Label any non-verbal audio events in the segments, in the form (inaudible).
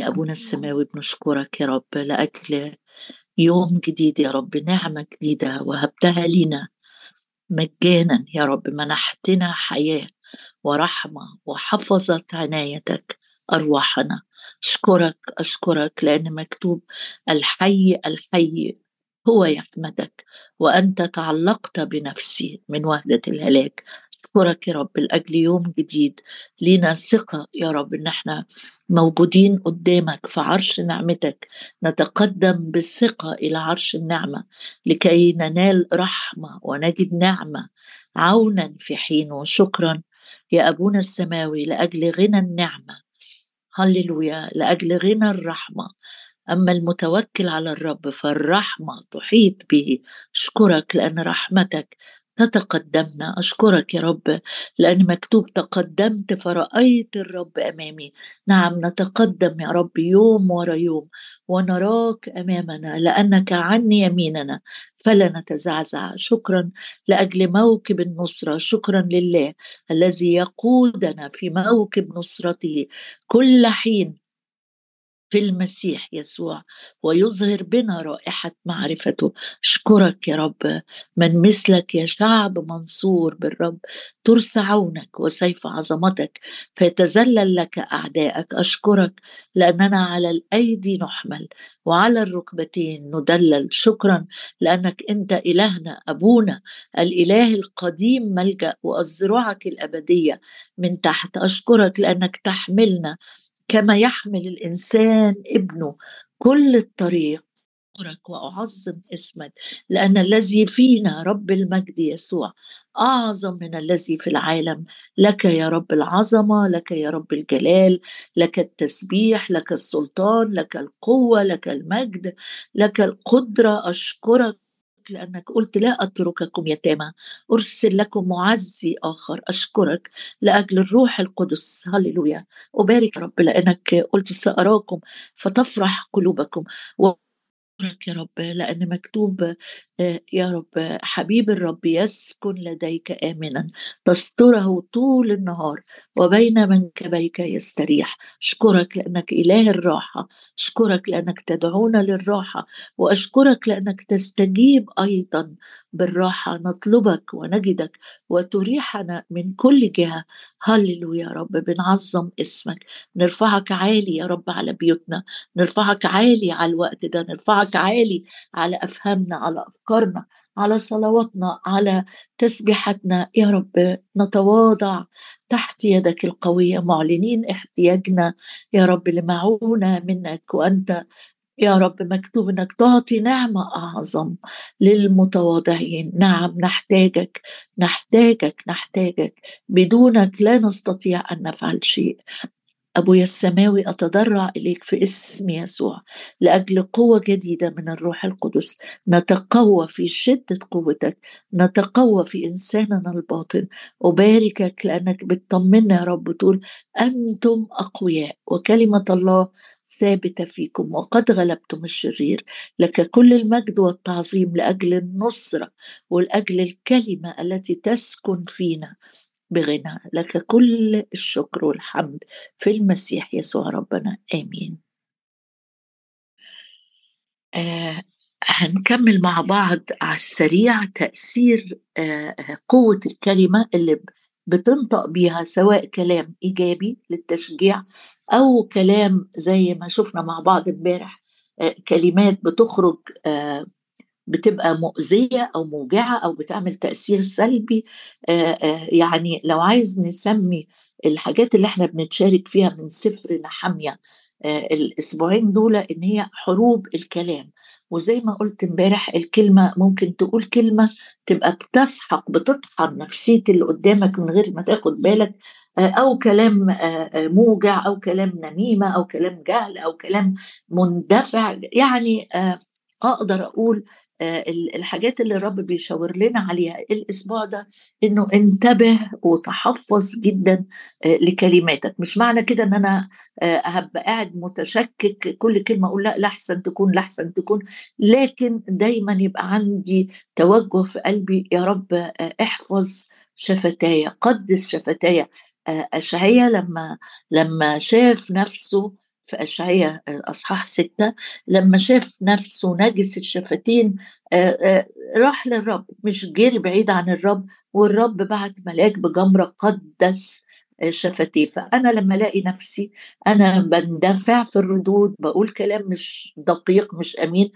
أبونا السماوي بنشكرك يا رب لأجل يوم جديد يا رب نعمة جديدة وهبتها لنا مجانا يا رب منحتنا حياة ورحمة وحفظت عنايتك أرواحنا. أشكرك أشكرك لأن مكتوب الحي الحي هو يحمدك وأنت تعلقت بنفسي من وهدة الهلاك. أشكرك يا رب لأجل يوم جديد. لينا ثقة يا رب إن إحنا موجودين قدامك في عرش نعمتك. نتقدم بالثقة إلى عرش النعمة لكي ننال رحمة ونجد نعمة عونا في حين وشكرا. يا أبونا السماوي لأجل غنى النعمة. هللويا. لأجل غنى الرحمة. أما المتوكل على الرب فالرحمة تحيط به. أشكرك لأن رحمتك تتقدمنا أشكرك يا رب لأن مكتوب تقدمت فرأيت الرب أمامي. نعم نتقدم يا رب يوم ورا يوم ونراك أمامنا. لأنك عن يميننا فلا نتزعزع. شكرا لأجل موكب النصرة. شكرا لله الذي يقودنا في موكب نصرته. كل حين في المسيح يسوع ويظهر بنا رائحة معرفته. أشكرك يا رب. من مثلك يا شعب منصور بالرب. ترسى عونك وسيف عظمتك فيتذلل لك أعدائك. أشكرك لأننا على الأيدي نحمل وعلى الركبتين ندلل. شكرا لأنك أنت إلهنا أبونا الإله القديم ملجأ وأزرعك الأبدية من تحت. أشكرك لأنك تحملنا كما يحمل الإنسان ابنه كل الطريق. أشكرك وأعظم اسمك لأن الذي فينا رب المجد يسوع أعظم من الذي في العالم. لك يا رب العظمة لك يا رب الجلال لك التسبيح لك السلطان لك القوة لك المجد لك القدرة. أشكرك لأنك قلت لا أترككم يتامى. أرسل لكم معزي آخر أشكرك لأجل الروح القدس. هللويا. أبارك رب لأنك قلت سأراكم فتفرح قلوبكم. أشكرك يا رب لأن مكتوب آه، يا رب حبيب الرب يسكن لديك آمنا تستره طول النهار وبين منكبيك يستريح. أشكرك لأنك إله الراحة أشكرك لأنك تدعونا للراحة وأشكرك لأنك تستجيب أيضا بالراحة. نطلبك ونجدك وتريحنا من كل جهة. هللو يا رب بنعظم اسمك. نرفعك عالي يا رب على بيوتنا. نرفعك عالي على الوقت ده. نرفعك عالي على أفهامنا على أفكارنا على صلواتنا على تسبيحتنا يا رب نتواضع تحت يدك القوية معلنين احتياجنا. يا رب لمعونة منك وأنت يا رب مكتوب انك تعطي نعمة أعظم للمتواضعين. نعم نحتاجك نحتاجك نحتاجك. بدونك لا نستطيع أن نفعل شيء. أبويا السماوي أتضرع إليك في اسم يسوع لأجل قوة جديدة من الروح القدس. نتقوى في شدة قوتك نتقوى في إنساننا الباطن. أباركك لأنك بتطمنا يا رب تقول أنتم أقوياء وكلمة الله ثابتة فيكم وقد غلبتم الشرير. لك كل المجد والتعظيم لأجل النصرة ولأجل الكلمة التي تسكن فينا. بغنى. لك كل الشكر والحمد في المسيح يسوع ربنا. آمين. آه هنكمل مع بعض على السريع تأثير آه قوة الكلمة اللي بتنطق بيها سواء كلام إيجابي للتشجيع أو كلام زي ما شفنا مع بعض امبارح آه كلمات بتخرج آه بتبقى مؤذية أو موجعة أو بتعمل تأثير سلبي. يعني لو عايز نسمي الحاجات اللي إحنا بنتشارك فيها من سفر نحمية الأسبوعين دول إن هي حروب الكلام. وزي ما قلت امبارح الكلمة ممكن تقول كلمة تبقى بتسحق بتطحن نفسية اللي قدامك من غير ما تاخد بالك أو كلام موجع أو كلام نميمة أو كلام جهل أو كلام مندفع. يعني أقدر أقول آه، الحاجات اللي الرب بيشاور لنا عليها الأسبوع ده إنه انتبه وتحفظ جدا آه، لكلماتك. مش معنى كده إن أنا آه، هبقى قاعد متشكك كل كلمة أقول لا لاحسن تكون لاحسن تكون لكن دايما يبقى عندي توجه في قلبي يا رب احفظ شفتايا قدس شفتايا. أشعيا لما لما شاف نفسه في أشعية أصحاح ستة لما شاف نفسه نجس الشفتين راح للرب مش جري بعيد عن الرب والرب بعت ملاك بجمرة قدس شفتيه. فأنا لما ألاقي نفسي أنا بندفع في الردود بقول كلام مش دقيق مش أمين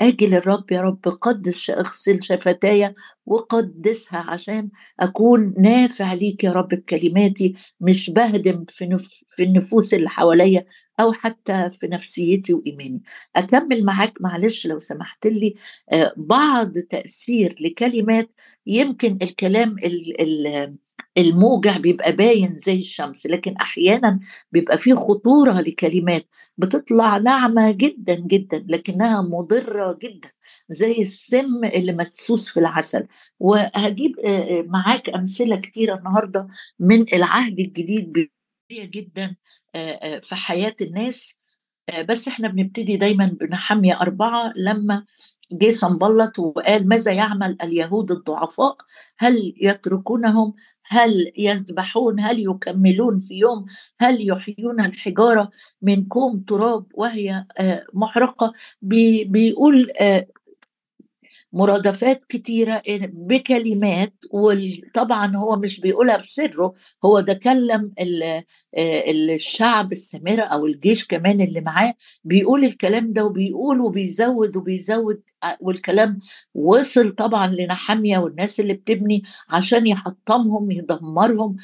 أجي للرب يا رب قدس اغسل شفتايا وقدسها عشان أكون نافع ليك يا رب بكلماتي مش بهدم في, نف في النفوس اللي حواليا أو حتى في نفسيتي وإيماني. أكمل معاك معلش لو سمحت لي آه، بعض تأثير لكلمات يمكن الكلام ال ال الموجع بيبقى باين زي الشمس لكن أحيانا بيبقى فيه خطورة لكلمات بتطلع ناعمة جدا جدا لكنها مضرة جدا زي السم اللي مدسوس في العسل. وهجيب معاك أمثلة كتيرة النهارده من العهد الجديد جدا في حياة الناس. بس إحنا بنبتدي دايما بنحمي أربعة لما جه سنبلط وقال ماذا يعمل اليهود الضعفاء؟ هل يتركونهم هل يذبحون هل يكملون في يوم هل يحيون الحجارة من كوم تراب وهي آه، محرقة؟ بيقول آه، مرادفات كتيرة بكلمات وطبعا هو مش بيقولها بسره هو ده كلم آه، الشعب السامرة أو الجيش كمان اللي معاه بيقول الكلام ده وبيقول وبيزود وبيزود آه، والكلام وصل طبعا لنحامية والناس اللي بتبني عشان يحطمهم يدمرهم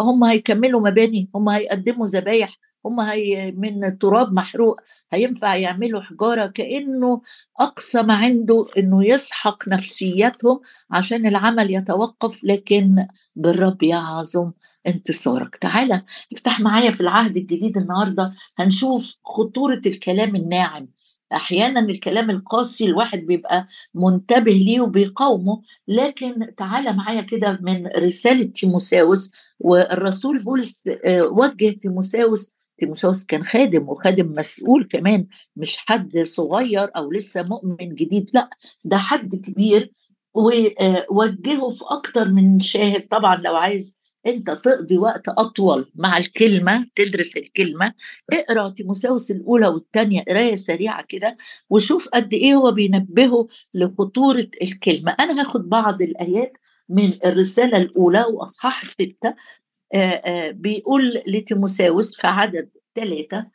هم هيكملوا مباني هم هيقدموا ذبايح هم هي من تراب محروق هينفع يعملوا حجارة كأنه أقصى ما عنده أنه يسحق نفسيتهم عشان العمل يتوقف لكن بالرب يعظم انتصارك. تعالى افتح معايا في العهد الجديد النهاردة هنشوف خطورة الكلام الناعم. أحيانا الكلام القاسي الواحد بيبقى منتبه ليه وبيقاومه لكن تعالى معايا كده من رسالة تيموساوس والرسول بولس آه، وجه تيموساوس تيموساوس كان خادم وخادم مسؤول كمان مش حد صغير أو لسه مؤمن جديد لأ ده حد كبير. ووجهه في أكتر من شاهد. طبعا لو عايز أنت تقضي وقت أطول مع الكلمة تدرس الكلمة اقرأ تيموساوس الأولى والثانيه قراية سريعة كده وشوف قد إيه هو بينبهه لخطورة الكلمة. أنا هاخد بعض الآيات من الرسالة الأولى وأصحاح سته بيقول لتيموساوس في عدد ثلاثة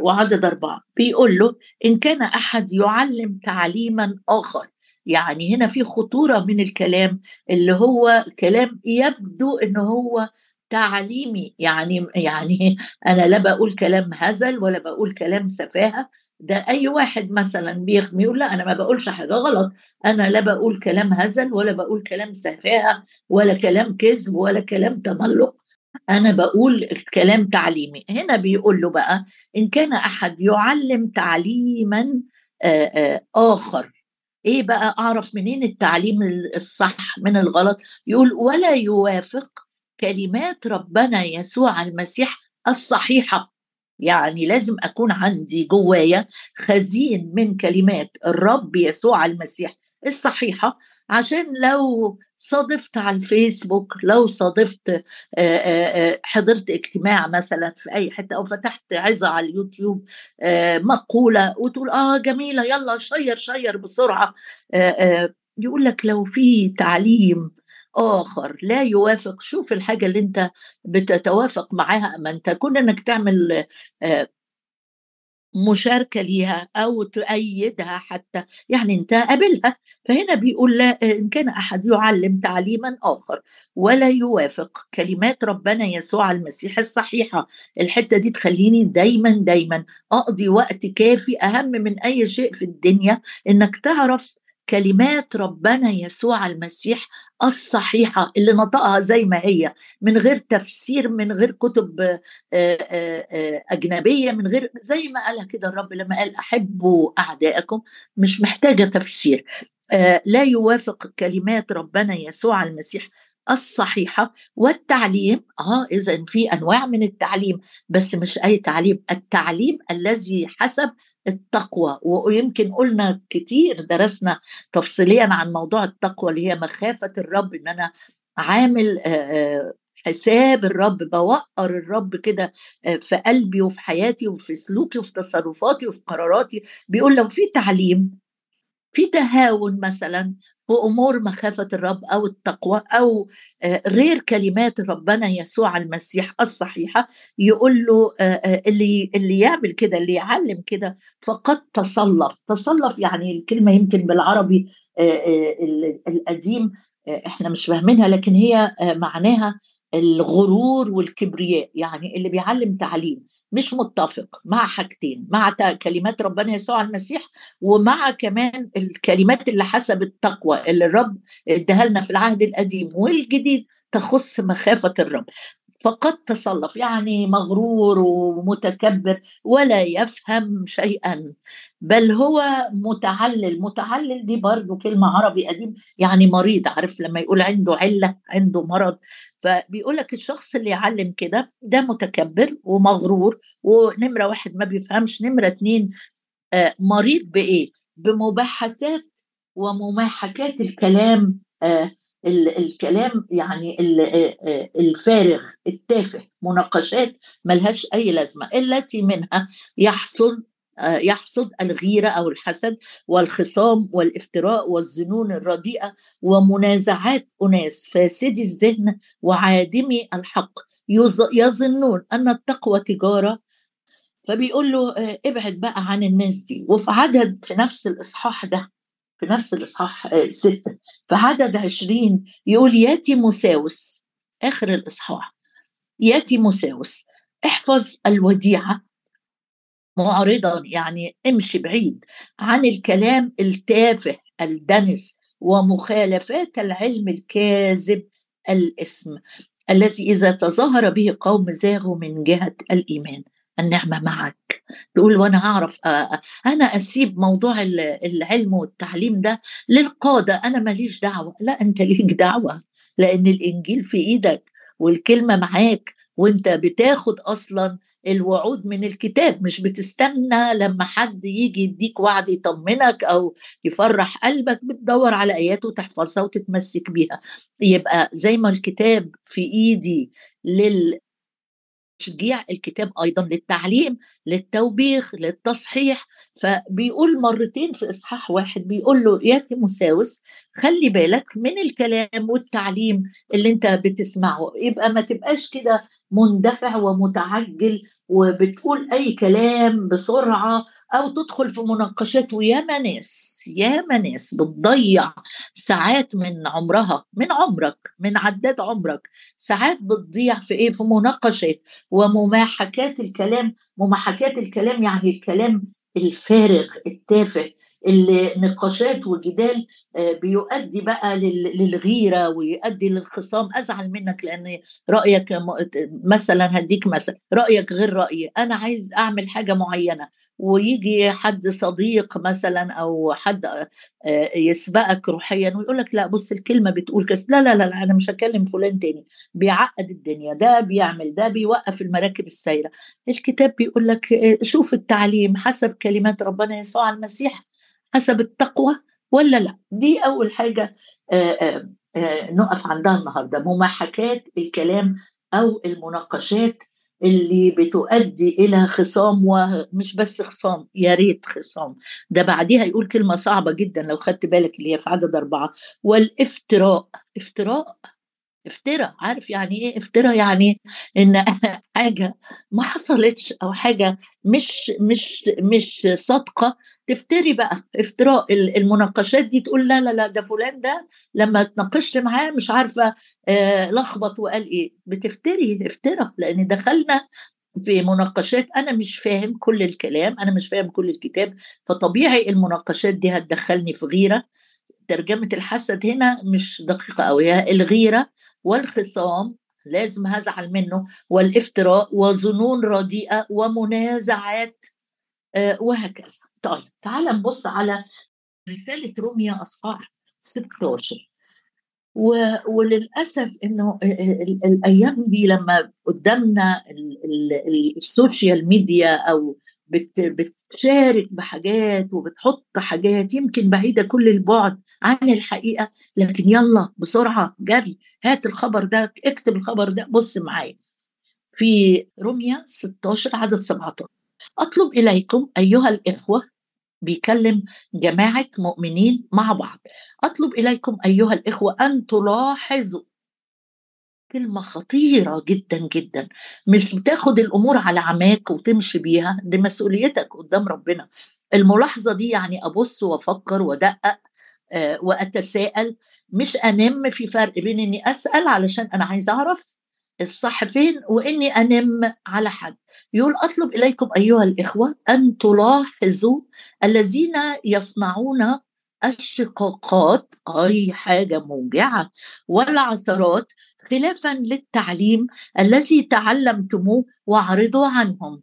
وعدد أربعة بيقول له إن كان أحد يعلم تعليما آخر. يعني هنا في خطورة من الكلام اللي هو كلام يبدو إنه هو تعليمي. يعني يعني أنا لا بقول كلام هزل ولا بقول كلام سفاهة ده أي واحد مثلا بيخمي يقول لا أنا ما بقولش حاجة غلط. أنا لا بقول كلام هزل ولا بقول كلام سفاهه ولا كلام كذب ولا كلام تملق. أنا بقول كلام تعليمي. هنا بيقول له بقى إن كان أحد يعلم تعليما آخر. إيه بقى؟ أعرف منين التعليم الصح من الغلط؟ يقول ولا يوافق كلمات ربنا يسوع المسيح الصحيحة. يعني لازم أكون عندي جوايا خزين من كلمات الرب يسوع المسيح الصحيحة عشان لو صادفت على الفيسبوك لو صادفت حضرت اجتماع مثلا في أي حتة أو فتحت عظة على اليوتيوب مقولة وتقول آه جميلة يلا share share بسرعة يقول لك لو في تعليم آخر. لا يوافق. شوف الحاجة اللي أنت بتتوافق معاها أما أنت كون أنك تعمل آه، مشاركة ليها أو تؤيدها حتى. يعني أنت قابلها. فهنا بيقول لا إن كان أحد يعلم تعليما آخر. ولا يوافق. كلمات ربنا يسوع المسيح الصحيحة. الحتة دي تخليني دايما دايما أقضي وقت كافي أهم من أي شيء في الدنيا. إنك تعرف كلمات ربنا يسوع المسيح الصحيحة اللي نطقها زي ما هي من غير تفسير من غير كتب آه، آه، آه، أجنبية من غير زي ما قالها كده الرب لما قال أحبوا أعدائكم مش محتاجة تفسير. لا يوافق كلمات ربنا يسوع المسيح الصحيحة والتعليم آه إذا في أنواع من التعليم بس مش أي تعليم التعليم الذي حسب التقوى ويمكن قلنا كتير درسنا تفصيليا عن موضوع التقوى اللي هي مخافة الرب إن أنا عامل حساب الرب بوقر الرب كده في قلبي وفي حياتي وفي سلوكي وفي تصرفاتي وفي قراراتي بيقول لو في تعليم في تهاون مثلا في أمور مخافة الرب أو التقوى أو آه، غير كلمات ربنا يسوع المسيح الصحيحة يقول له آه، آه، اللي اللي يعمل كده اللي يعلم كده فقد تصلف. تصلف يعني الكلمة يمكن بالعربي القديم إحنا مش فاهمينها لكن هي معناها الغرور والكبرياء يعني اللي بيعلم تعليم مش متفق مع حاجتين مع كلمات ربنا يسوع المسيح ومع كمان الكلمات اللي حسب التقوى اللي الرب اداها لنا في العهد القديم والجديد تخص مخافة الرب. فقد تصلف يعني مغرور ومتكبر ولا يفهم شيئا بل هو متعلل. متعلل دي برضو كلمة عربي قديم يعني مريض عارف لما يقول عنده علة عنده مرض فبيقول لك الشخص اللي يعلم كده ده متكبر ومغرور ونمرة واحد ما بيفهمش نمرة اتنين آه مريض بإيه؟ بمباحثات ومماحكات الكلام آه الكلام يعني الفارغ التافه مناقشات ملهاش أي لازمة التي منها يحصل يحصد الغيرة أو الحسد والخصام والافتراء والظنون الرديئة ومنازعات أناس فاسدي الذهن وعادمي الحق. يظنون أن التقوى تجارة. فبيقول له ابعد بقى عن الناس دي وفي عدد في نفس الإصحاح ده. في نفس الإصحاح ستة في عدد عشرين يقول ياتي مساوس آخر الإصحاح. ياتي مساوس احفظ الوديعة. معرضا يعني امشي بعيد. عن الكلام التافه الدنس ومخالفات العلم الكاذب الاسم الذي إذا تظاهر به قوم زاغوا من جهة الإيمان. النعمة معك. تقول وأنا هعرف أنا أسيب موضوع العلم والتعليم ده للقادة. أنا ماليش دعوة. لا أنت (laughs) ليك دعوة لأن الإنجيل في إيدك والكلمة معاك وأنت بتاخد أصلا الوعود من الكتاب. مش بتستنى لما حد يجي يديك وعد يطمنك أو يفرح قلبك بتدور على آيات وتحفظها وتتمسك بيها. يبقى زي ما الكتاب في إيدي لل تشجيع الكتاب أيضا للتعليم للتوبيخ للتصحيح. فبيقول مرتين في إصحاح واحد بيقول له يا تيموساوس خلي بالك من الكلام والتعليم اللي أنت بتسمعه. يبقى ما تبقاش كده مندفع ومتعجل وبتقول أي كلام بسرعة أو تدخل في مناقشات وياما ناس ياما ناس بتضيع ساعات من عمرها من عمرك من عداد عمرك ساعات بتضيع في إيه؟ في مناقشات ومماحكات الكلام مماحكات الكلام يعني الكلام الفارغ التافه اللي نقاشات وجدال آه، بيؤدي بقى للغيرة ويؤدي للخصام. أزعل منك لأن رأيك مثلا هديك مثلا رأيك غير رأيي. أنا عايز أعمل حاجة معينة ويجي حد صديق مثلا أو حد آه، يسبقك روحيا ويقول لك لا بص الكلمة بتقول كذا. لا لا لا أنا مش هكلم فلان تاني. بيعقد الدنيا. ده بيعمل ده بيوقف المراكب السايرة. الكتاب بيقول لك آه، شوف التعليم حسب كلمات ربنا يسوع المسيح. حسب التقوى ولا لا؟ دي أول حاجة نقف عندها النهارده. مماحكات الكلام أو المناقشات اللي بتؤدي إلى خصام ومش بس خصام يا ريت خصام. ده بعديها يقول كلمة صعبة جدا لو خدت بالك اللي هي في عدد أربعة. والإفتراء افتراء افترى عارف يعني إيه افترى؟ يعني إن (laughs) حاجة ما حصلتش أو حاجة مش مش مش صادقة. تفتري بقى افتراء المناقشات دي تقول لا لا لا ده فلان ده لما اتناقشت معاه مش عارفة آه لخبط وقال إيه. بتفتري افترى لأن دخلنا في مناقشات. أنا مش فاهم كل الكلام أنا مش فاهم كل الكتاب فطبيعي المناقشات دي هتدخلني في غيرة. ترجمة الحسد هنا مش دقيقة أوي الغيرة والخصام لازم هزعل منه والافتراء وظنون رديئة ومنازعات آه، وهكذا. طيب تعال نبص على رسالة روميا أصحاح 16 وللأسف إنه الأيام دي لما قدامنا ال social media أو بتشارك بحاجات وبتحط حاجات يمكن بعيدة كل البعد عن الحقيقة لكن يلا بسرعة جري هات الخبر ده اكتب الخبر ده بص معايا. في رومية 16 عدد 17 أطلب إليكم أيها الإخوة بيكلم جماعة مؤمنين مع بعض. أطلب إليكم أيها الإخوة أن تلاحظوا كلمة خطيرة جدا جدا. مش بتاخد الأمور على عماك وتمشي بيها دي مسؤوليتك قدام ربنا. الملاحظة دي يعني أبص وأفكر وأدقق آه وأتساءل. مش أنم في فرق بين إني أسأل علشان أنا عايز أعرف الصح فين وإني أنم على حد. يقول أطلب إليكم أيها الإخوة أن تلاحظوا الذين يصنعون الشقاقات أي حاجة موجعة والعثرات خلافا للتعليم الذي تعلمتموه واعرضوا عنهم.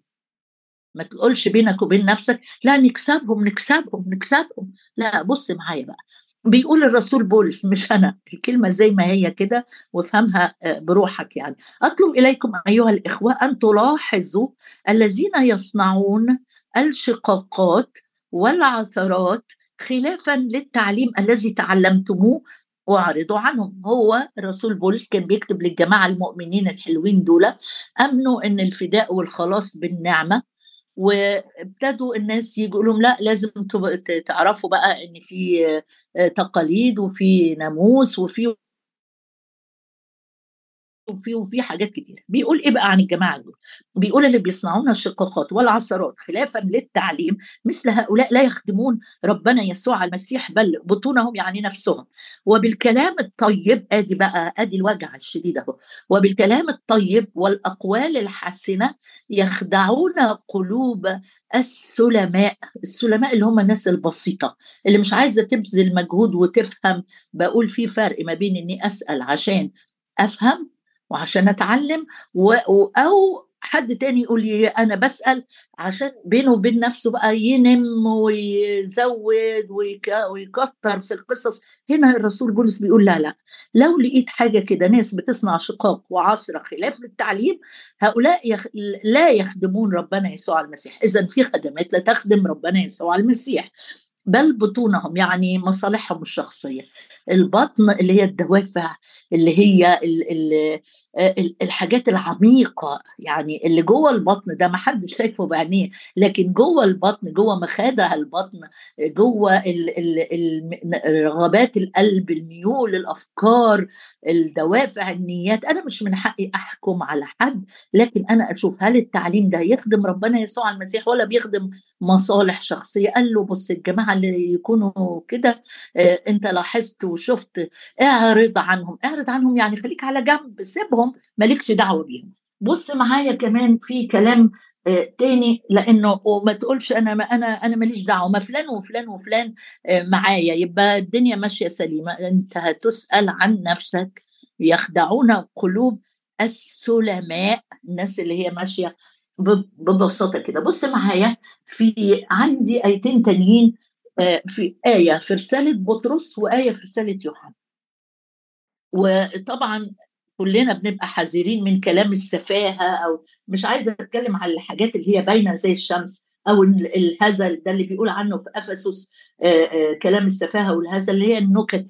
ما تقولش بينك وبين نفسك لا نكسبهم نكسبهم نكسبهم. لا بص معايا بقى. بيقول الرسول بولس مش أنا الكلمة زي ما هي كده وافهمها آه، بروحك يعني. أطلب إليكم أيها الإخوة أن تلاحظوا الذين يصنعون الشقاقات والعثرات خلافا للتعليم الذي تعلمتموه واعرضوا عنهم. هو الرسول بولس كان بيكتب للجماعة المؤمنين الحلوين دول أمنوا إن الفداء والخلاص بالنعمة وابتدوا الناس يقولوا لهم لا لازم تعرفوا بقى إن في تقاليد وفي ناموس وفي وفي وفي حاجات كتير. بيقول إيه بقى عن الجماعة دول؟ بيقول اللي بيصنعون الشقاقات والعثرات خلافا للتعليم مثل هؤلاء لا يخدمون ربنا يسوع المسيح بل بطونهم يعني نفسهم. وبالكلام الطيب آدي بقى آدي الوجع الشديد أهو. وبالكلام الطيب والأقوال الحسنة يخدعون قلوب السلماء السلماء اللي هم الناس البسيطة اللي مش عايزة تبذل مجهود وتفهم. بقول في فرق ما بين إني أسأل عشان أفهم وعشان أتعلم و... أو حد تاني يقول لي أنا بسأل عشان بينه وبين نفسه بقى ينم ويزود ويكتر في القصص. هنا الرسول بولس بيقول لا لا لو لقيت حاجة كده ناس بتصنع شقاق وعصره خلاف للتعليم هؤلاء يخ... لا يخدمون ربنا يسوع المسيح. اذا في خدمات لا تخدم ربنا يسوع المسيح. بل بطونهم يعني مصالحهم الشخصية. البطن اللي هي الدوافع اللي هي الحاجات العميقة يعني اللي جوه البطن ده ما حدش شايفه بعينيه لكن جوه البطن جوه مخادع البطن جوه رغبات القلب الميول الأفكار الدوافع النيات. أنا مش من حقي أحكم على حد لكن أنا أشوف هل التعليم ده يخدم ربنا يسوع المسيح ولا بيخدم مصالح شخصية؟ قال له بص اللي يكونوا كده آه، أنت لاحظت وشفت اعرض عنهم. اعرض عنهم يعني خليك على جنب سيبهم مالكش دعوة بيهم. بص معايا كمان في كلام آه، تاني لأنه وما تقولش أنا ما أنا أنا ماليش دعوة. ما فلان وفلان وفلان آه، معايا. يبقى الدنيا ماشية سليمة. أنت هتسأل عن نفسك. يخدعون قلوب السلماء الناس اللي هي ماشية ببساطة كده. بص معايا في عندي آيتين تانيين في آية في رسالة بطرس وآية في رسالة يوحنا. وطبعا كلنا بنبقى حذرين من كلام السفاهة أو مش عايزة أتكلم على الحاجات اللي هي باينة زي الشمس أو الهزل ده اللي بيقول عنه في أفسس آه، آه، كلام السفاهة والهزل اللي هي النكت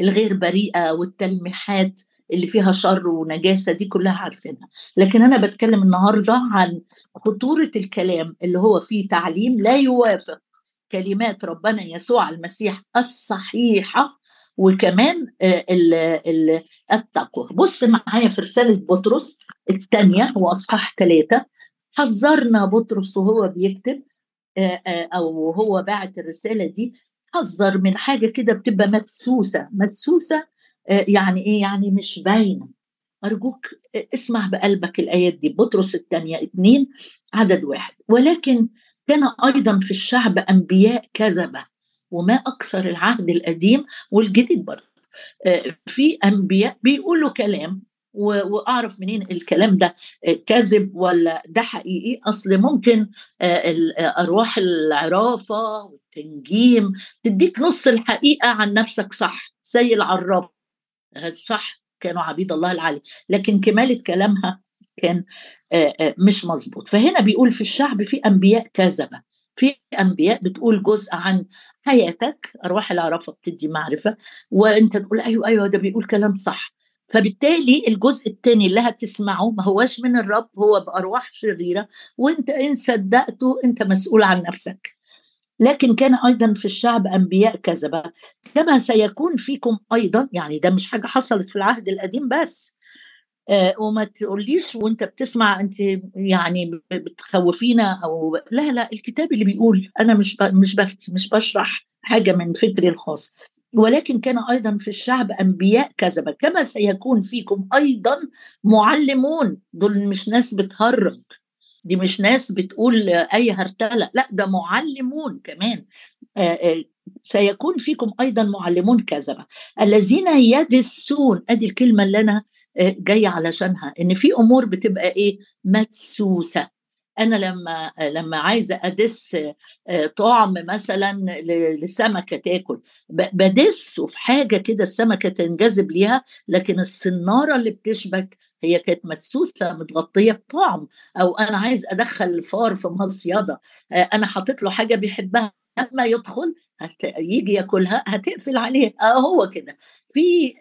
الغير بريئة والتلميحات اللي فيها شر ونجاسة دي كلها عارفينها. لكن أنا بتكلم النهاردة عن خطورة الكلام اللي هو فيه تعليم لا يوافق كلمات ربنا يسوع المسيح الصحيحة وكمان آه، التقوى. بص معايا في رسالة بطرس الثانية واصحاح ثلاثة. حذرنا بطرس وهو بيكتب آه، آه، أو هو باعت الرسالة دي. حذر من حاجة كده بتبقى مدسوسة. مدسوسة يعني إيه؟ يعني مش باينة. أرجوك اسمع بقلبك الآيات دي. بطرس الثانية اثنين عدد واحد. ولكن كان أيضا في الشعب أنبياء كذبة وما أكثر العهد القديم والجديد برضه. آه، في أنبياء بيقولوا كلام وأعرف منين الكلام ده آه، كذب ولا ده حقيقي؟ أصل ممكن آه، أرواح العرافة والتنجيم تديك نص الحقيقة عن نفسك صح زي العراف صح؟ كانوا عبيد الله العلي لكن كمالة كلامها كان مش مظبوط. فهنا بيقول في الشعب في أنبياء كذبة. في أنبياء بتقول جزء عن حياتك أرواح العرفة بتدي معرفة وأنت تقول أيوه أيوه ده بيقول كلام صح. فبالتالي الجزء الثاني اللي هتسمعه ما هواش من الرب هو بأرواح شريرة وأنت إن صدقته أنت مسؤول عن نفسك. لكن كان أيضا في الشعب أنبياء كذبة. كما سيكون فيكم أيضا يعني ده مش حاجة حصلت في العهد القديم بس. آه وما تقوليش وانت بتسمع انت يعني بتخوفينا أو لا لا الكتاب اللي بيقول أنا مش مش بفتي مش بشرح حاجة من فكري الخاص. ولكن كان أيضا في الشعب أنبياء كذبه كما سيكون فيكم أيضا معلمون. دول مش ناس بتهرج. دي مش ناس بتقول أي هرتلة. لا ده معلمون كمان. سيكون فيكم أيضا معلمون كذبه الذين يدسون أدي الكلمة اللي أنا جاية علشانها إن في أمور بتبقى إيه؟ مدسوسة. أنا لما لما عايزة أدس طعم مثلا لسمكة تاكل بدسه في حاجة كده السمكة تنجذب ليها لكن الصنارة اللي بتشبك هي كانت مسوسه متغطية بطعم. أو أنا عايز أدخل الفار في مصيدة أنا حاطط له حاجة بيحبها. لما يدخل هت... يجي ياكلها هتقفل عليه. آه هو كده. في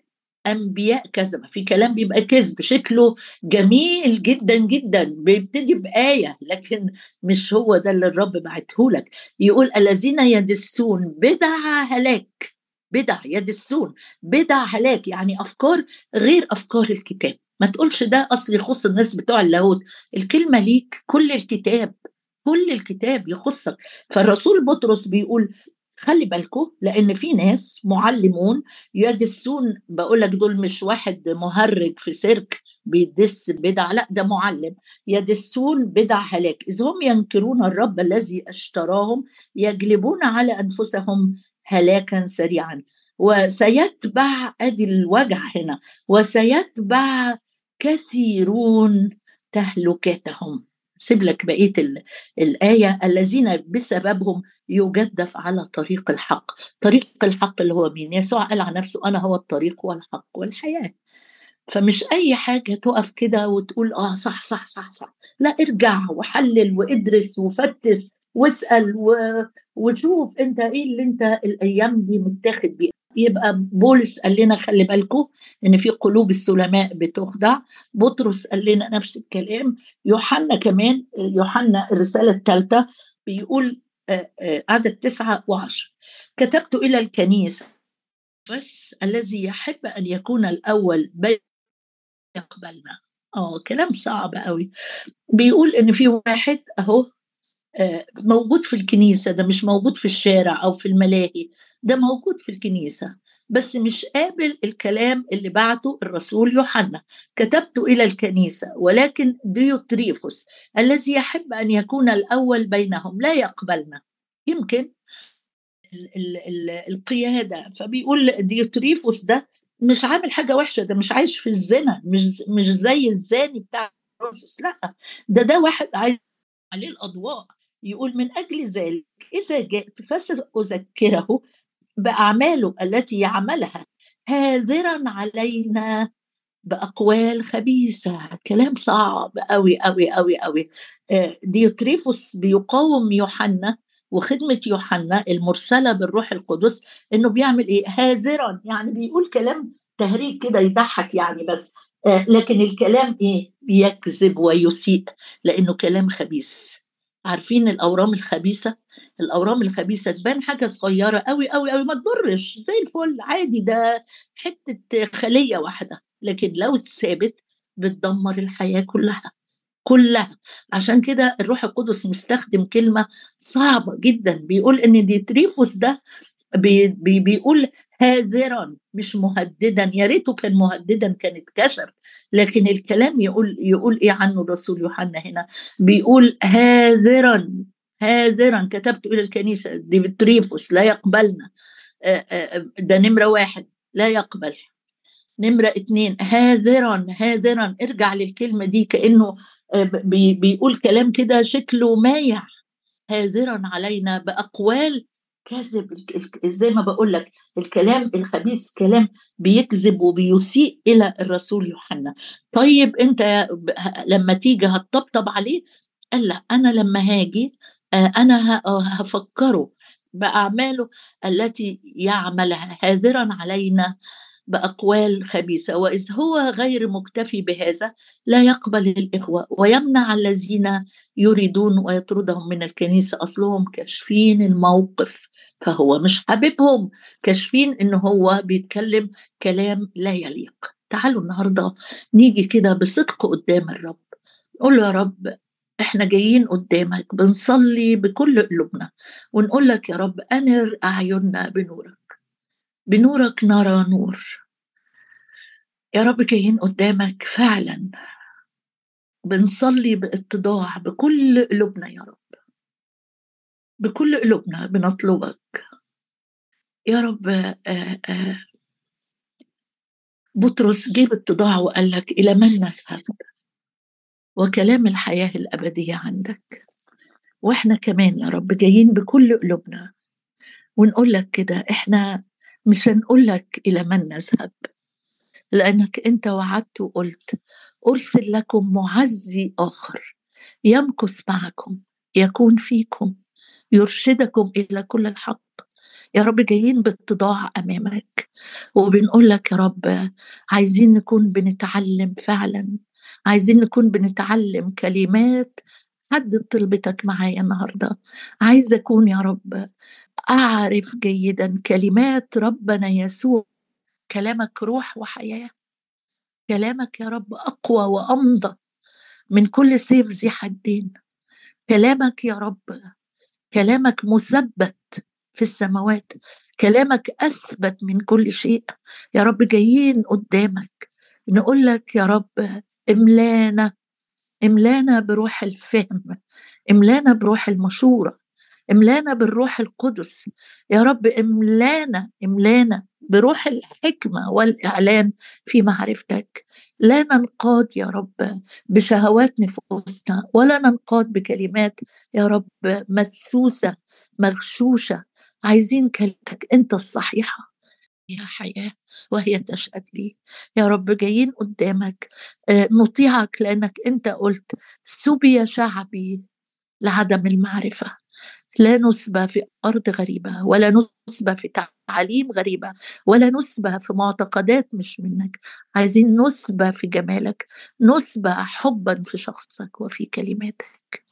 أنبياء كذبه في كلام بيبقى كذب. شكله جميل جدا جدا. بيبتدي بآية لكن مش هو ده اللي الرب بعته لك. يقول الذين يدسون بدع هلاك بدع يدسون بدع هلاك. يعني أفكار غير أفكار الكتاب. ما تقولش ده أصل يخص الناس بتوع اللاهوت. الكلمة ليك كل الكتاب. كل الكتاب يخصك. فالرسول بطرس بيقول خلي بالكم لأن في ناس معلمون يدسون بقول لك دول مش واحد مهرج في سيرك بيدس بدع لا ده معلم. يدسون بدع هلاك. إذ هم ينكرون الرب الذي اشتراهم يجلبون على أنفسهم هلاكا سريعا. وسيتبع أدي الوجع هنا وسيتبع كثيرون تهلكتهم سيب لك بقية الآية. الذين بسببهم يجدف على طريق الحق. طريق الحق اللي هو مين؟ يسوع قال عن نفسه أنا هو الطريق والحق والحياة. فمش أي حاجة تقف كده وتقول آه صح صح صح صح. لا ارجع وحلل وادرس وفتش واسأل و... وشوف أنت إيه اللي أنت الأيام دي متاخد بيه. يبقى بولس قال لنا خلي بالكم إن في قلوب السلماء بتخدع. بطرس قال لنا نفس الكلام. يوحنا كمان يوحنا الرسالة الثالثة بيقول عدد تسعة وعشر. كتبت إلى الكنيسة بس الذي يحب أن يكون الأول بين يقبلنا. آه كلام صعب قوي. بيقول إن في واحد أهو موجود في الكنيسة ده مش موجود في الشارع أو في الملاهي. ده موجود في الكنيسة بس مش قابل الكلام اللي بعته الرسول يوحنا. كتبت إلى الكنيسة ولكن ديوتريفوس الذي يحب أن يكون الأول بينهم لا يقبلنا. يمكن ال ال ال القيادة فبيقول ديوتريفوس ده مش عامل حاجة وحشة ده مش عايش في الزنا مش مش زي الزاني بتاع الرسوس لأ. ده ده واحد عايز عليه الأضواء يقول من أجل ذلك إذا جئت فساذكره بأعماله التي يعملها هاذرا علينا بأقوال خبيثة كلام صعب قوي قوي قوي قوي ديوتريفوس بيقاوم يوحنا وخدمة يوحنا المرسلة بالروح القدس إنه بيعمل إيه؟ هاذرا يعني بيقول كلام تهريج كده يضحك يعني بس. لكن الكلام إيه؟ بيكذب ويسيء لأنه كلام خبيث. عارفين الأورام الخبيثة؟ الأورام الخبيثة تبان حاجة صغيرة قوي قوي قوي ما تضرش زي الفل عادي ده حتة خلية واحدة لكن لو اتسابت بتدمر الحياة كلها كلها. عشان كده الروح القدس مستخدم كلمة صعبة جدا بيقول إن ديوتريفوس ده بي بي بيقول هاذرا مش مهددا. يا ريته كان مهددا كان اتكشف. لكن الكلام يقول يقول إيه عنه الرسول يوحنا هنا؟ بيقول هاذرا هاذرا كتبت إلى الكنيسة ديمتريفوس لا يقبلنا. ده نمرة واحد لا يقبل. نمرة اتنين هاذرا هاذرا ارجع للكلمة دي كأنه بيقول كلام كده شكله مايع. هاذرا علينا بأقوال كذب زي ما بقول لك الكلام الخبيث كلام بيكذب وبيسيء إلى الرسول يوحنا. طيب أنت لما تيجي هتطبطب عليه؟ قال لا أنا لما هاجي آه، أنا هفكره بأعماله التي يعملها هاذرا علينا. بأقوال خبيثة وإذ هو غير مكتفي بهذا لا يقبل الإخوة ويمنع الذين يريدون ويطردهم من الكنيسة أصلهم كاشفين الموقف فهو مش حاببهم كاشفين إن هو بيتكلم كلام لا يليق. تعالوا النهارده نيجي كده بصدق قدام الرب. نقول له يا رب إحنا جايين قدامك بنصلي بكل قلوبنا ونقول لك يا رب أنر أعيننا بنورك. بنورك نرى نور. يا رب جايين قدامك فعلا. بنصلي بإتضاع بكل قلوبنا يا رب. بكل قلوبنا بنطلبك. يا رب آه، آه، بطرس جيب إتضاع وقال لك إلى من نذهب وكلام الحياة الأبدية عندك. وإحنا كمان يا رب جايين بكل قلوبنا. ونقول لك كده إحنا مش هنقول لك إلى من نذهب لأنك أنت وعدت وقلت أرسل لكم معزي آخر يمكث معكم يكون فيكم يرشدكم إلى كل الحق. يا رب جايين باتضاع أمامك. وبنقول لك يا رب عايزين نكون بنتعلم فعلا عايزين نكون بنتعلم كلمات حد طلبتك معايا النهارده. عايز أكون يا رب أعرف جيدا كلمات ربنا يسوع. كلامك روح وحياة. كلامك يا رب أقوى وأمضى من كل سيف ذي حدين. كلامك يا رب كلامك مثبت في السماوات. كلامك أثبت من كل شيء. يا رب جايين قدامك نقول لك يا رب املانا املانا بروح الفهم املانا بروح المشورة. إملانا بالروح القدس. يا رب إملانا إملانا بروح الحكمة والإعلان في معرفتك. لا ننقاد يا رب بشهوات نفوسنا ولا ننقاد بكلمات يا رب مدسوسة مغشوشة. عايزين كلمتك أنت الصحيحة. هي حياة وهي تشهد لي. يا رب جايين قدامك. آه، نطيعك لأنك أنت قلت سبي شعبي لعدم المعرفة. لا نسبة في أرض غريبة ولا نسبة في تعاليم غريبة ولا نسبة في معتقدات مش منك. عايزين نسبة في جمالك نسبة حبا في شخصك وفي كلماتك.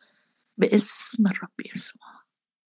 باسم الرب يسوع.